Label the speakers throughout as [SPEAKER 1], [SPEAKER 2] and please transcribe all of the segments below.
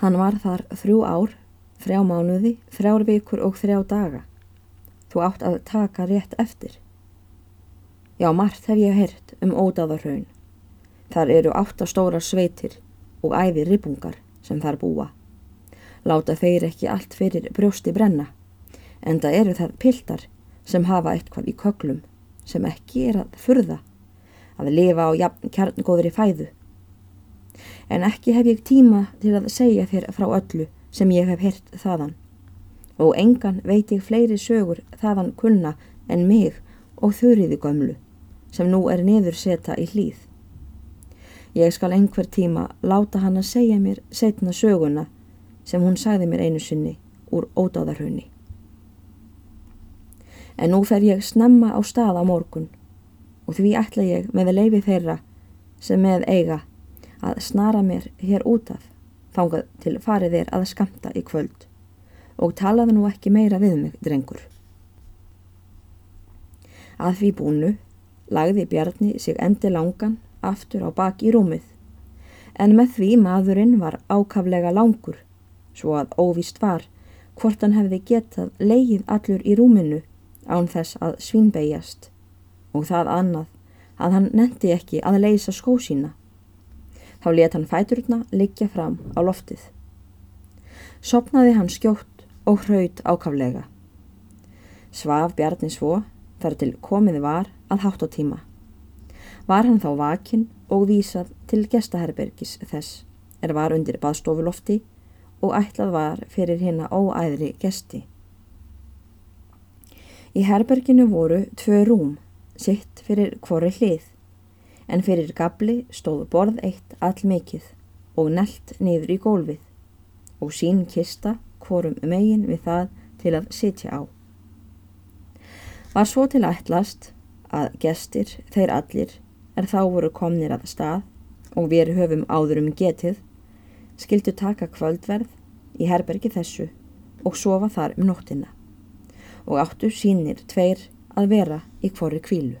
[SPEAKER 1] Hann var þar þrjú ár, þrjá mánuði, þrjár vikur og þrjá daga. Þú átt að taka rétt eftir. Já, margt hef ég heyrt um ódáðarhaun. Þar eru áttastóra sveitir og æði ribungar sem þar búa. Láta þeir ekki allt fyrir brjósti brenna, en það eru það piltar sem hafa eitthvað í köklum sem ekki er að furða, að lifa á kjarngóðri fæðu. En ekki hef ég tíma til að segja þér frá öllu sem ég hef heyrt þaðan og engan veit ég fleiri sögur þaðan kunna en mig og þurriði gömlu sem nú er niður seta í hlýð. Ég skal einhver tíma láta hann að segja mér setna söguna sem hún sagði mér einu sinni úr ódáðarhaunni. En nú fer ég snemma á stað á morgun og því ætla ég með leifi þeirra sem með eiga að snara mér hér út af þángað til farið er að skamta í kvöld og talaði nú ekki meira við mig, drengur. Að því búnu lagði Bjarni sig endi langan aftur á bak í rúmið, en með því maðurinn var ákaflega langur, svo að óvist var hvort hann hefði getað leið allur í rúminu án þess að svínbeigjast og það annað að hann nendi ekki að leysa skó sína. Þá let hann fæturna liggja fram á loftið. Sopnaði hann skjótt og hraut ákaflega. Svaf Bjarni svo þar til komið var að hátt á tíma. Var hann þá vakin og vísað til gestaherbergis þess er var undir baðstofulofti og ætlað var fyrir hérna óæðri gesti. Í herberginu voru tvö rúm, sitt fyrir hvori hlið, en fyrir gabli stóð borð eitt all mikið og nelt niður í gólfið og sín kista hvorum megin við það til að sitja á. Var svo til ætlast að gestir, þeir allir, er þá voru komnir að stað og við höfum áður um getið, skildu taka kvöldverð í herbergi þessu og sofa þar um nóttina og áttu sínir tveir að vera í hvori kvílu.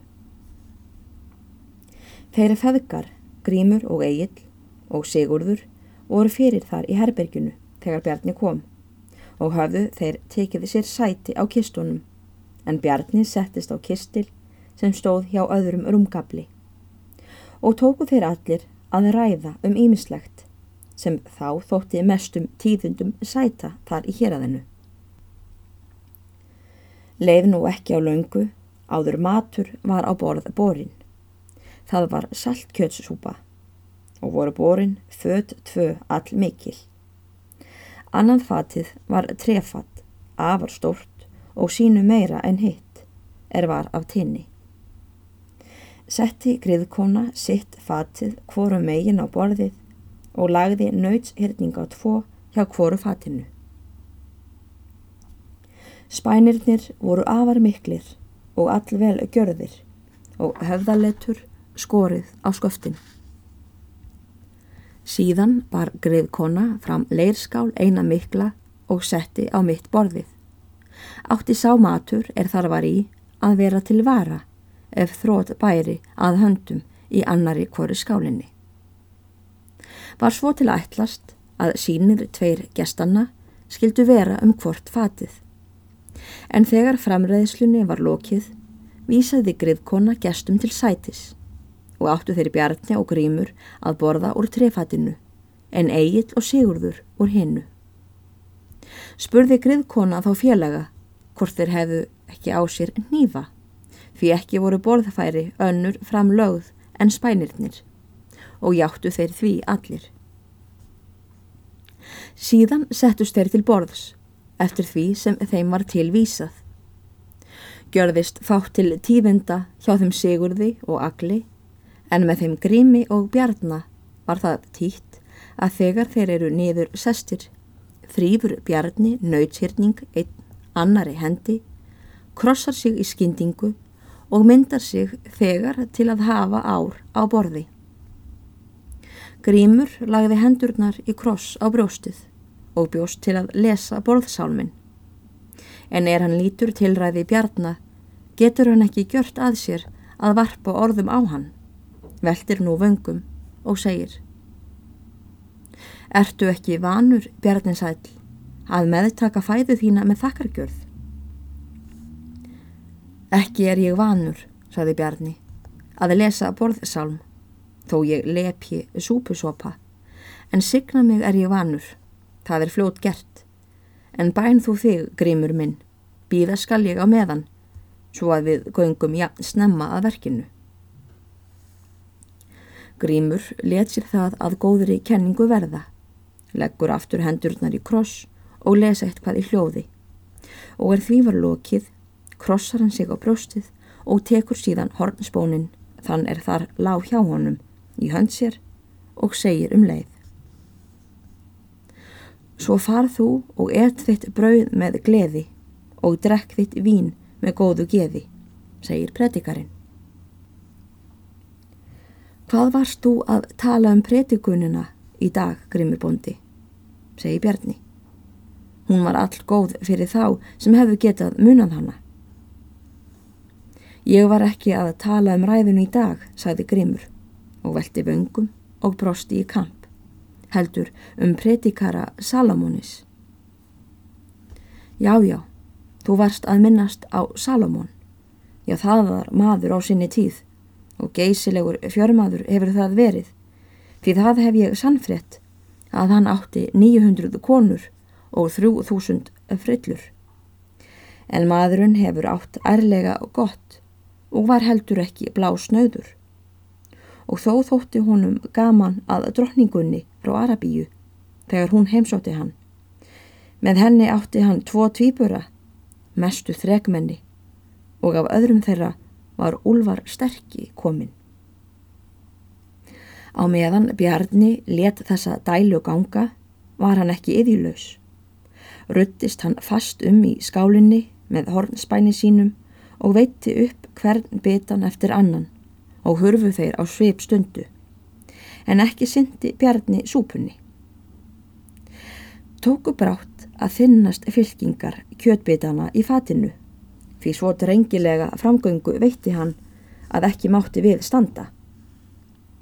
[SPEAKER 1] Þeirri feðgar, Grímur og Egil og Sigurður voru fyrir þar í herberginu þegar Bjarni kom og hafðu þeir tekið sér sæti á kistunum en Bjarni settist á kistil sem stóð hjá öðrum rúmgabli og tóku þeir allir að ræða um ímislegt sem þá þótti mestum tíðundum sæta þar í héræðinu. Leið nú ekki á laungu, áður matur var á borð borin. Það var saltkjötssúpa og voru borin född tvö all mikil. Annað fatið var trefatt, afar stórt og sínu meira en hitt, er var af tinni. Setti griðkona sitt fatið hvoru megin á borðið og lagði nautshyrninga tvo hjá hvoru fatinu. Spænirnir voru afar miklir og allvel gjörðir og höfðalettur skorið á sköftin. Síðan bar greiðkona fram leirskál eina mikla og setti á mitt borðið. Átti sá matur er þar var í að vera til vara ef þrótt bæri að höndum í annari hverju skálinni. Var svo til ætlast að sínir tveir gestanna skildu vera um hvort fatið. En þegar framræðslunni var lokið, vísaði greiðkona gestum til sætis og áttu þeirri Bjarni og Grímur að borða úr trefatinu en Egil og Sigurður úr hinnu. Spurði griðkona þá félaga hvort þeir hefðu ekki á sér nýfa því ekki voru borðfæri önnur fram lögð en spænirnir og játtu þeir því allir. Síðan settust þeir til borðs eftir því sem þeim var tilvísað. Gjörðist fátt til tífinda hjá þeim Sigurði og Agli en með þeim grími og bjarna var það títt að þegar þeir eru niður sestir þrýfur bjarni nautshyrning einn annari hendi, krossar sig í skyndingu og myndar sig þegar til að hafa ár á borði. Grímur lagði hendurnar í kross á brjóstið og bjóst til að lesa borðsálmin. En er hann lítur tilræði bjarna, getur hann ekki gjört að sér að varpa orðum á hann veltir nú vöngum og segir Ertu ekki vanur, Bjarninsæl, að meðtaka fæðu þína með þakkargjörð? Ekki er ég vanur, saði Bjarni, að lesa borðsalm, þó ég lepji súpusopa, en signa mig er ég vanur, það er fljót gert, en bæn þú þig, grímur minn, býða skal ég á meðan, svo að við göngum jafn snemma að verkinu. Grímur let sér það að góðri kenningu verða, leggur aftur hendurnar í kross og lesa eitthvað í hljóði og er því var lokið, krossar hann sig á brjóstið og tekur síðan hornspónin þann er þar lág hjá honum í hönd sér og segir um leið. Svo farð þú og ert þitt brauð með gleði og drekk þitt vín með góðu geði, segir predikarinn. Hvað varst þú að tala um predikunina í dag, Grimurbondi? segi Bjarni. Hún var all góð fyrir þá sem hefðu getað munað hana. Ég var ekki að tala um ræðinu í dag, sagði Grimur og velti vöngum og brosti í kamp, heldur um predikara Salamónis. Já, já, þú varst að minnast á Salamón. Já, það var maður á sinni tíð og geysilegur fjörmaður hefur það verið, því það hef ég sannfrétt að hann átti 900 konur og 3000 frillur. En maðurinn hefur átt ærlega og gott og var heldur ekki blá snöður. Og þó þótti honum gaman að drotningunni frá Arabíu þegar hún heimsótti hann. Með henni átti hann tvo tvíbura, mestu þregmenni og af öðrum þeirra var Úlvar sterkki kominn. Á meðan Bjarni let þessa dælu ganga var hann ekki yðjulaus. Ruttist hann fast um í skálinni með hornspæni sínum og veitti upp hvern betan eftir annan og hurfu þeir á sveip stundu. En ekki syndi Bjarni súpunni. Tóku brátt að þinnast fylkingar kjötbitana í fatinu, því svo drengilega framgöngu veitti hann að ekki mátti við standa.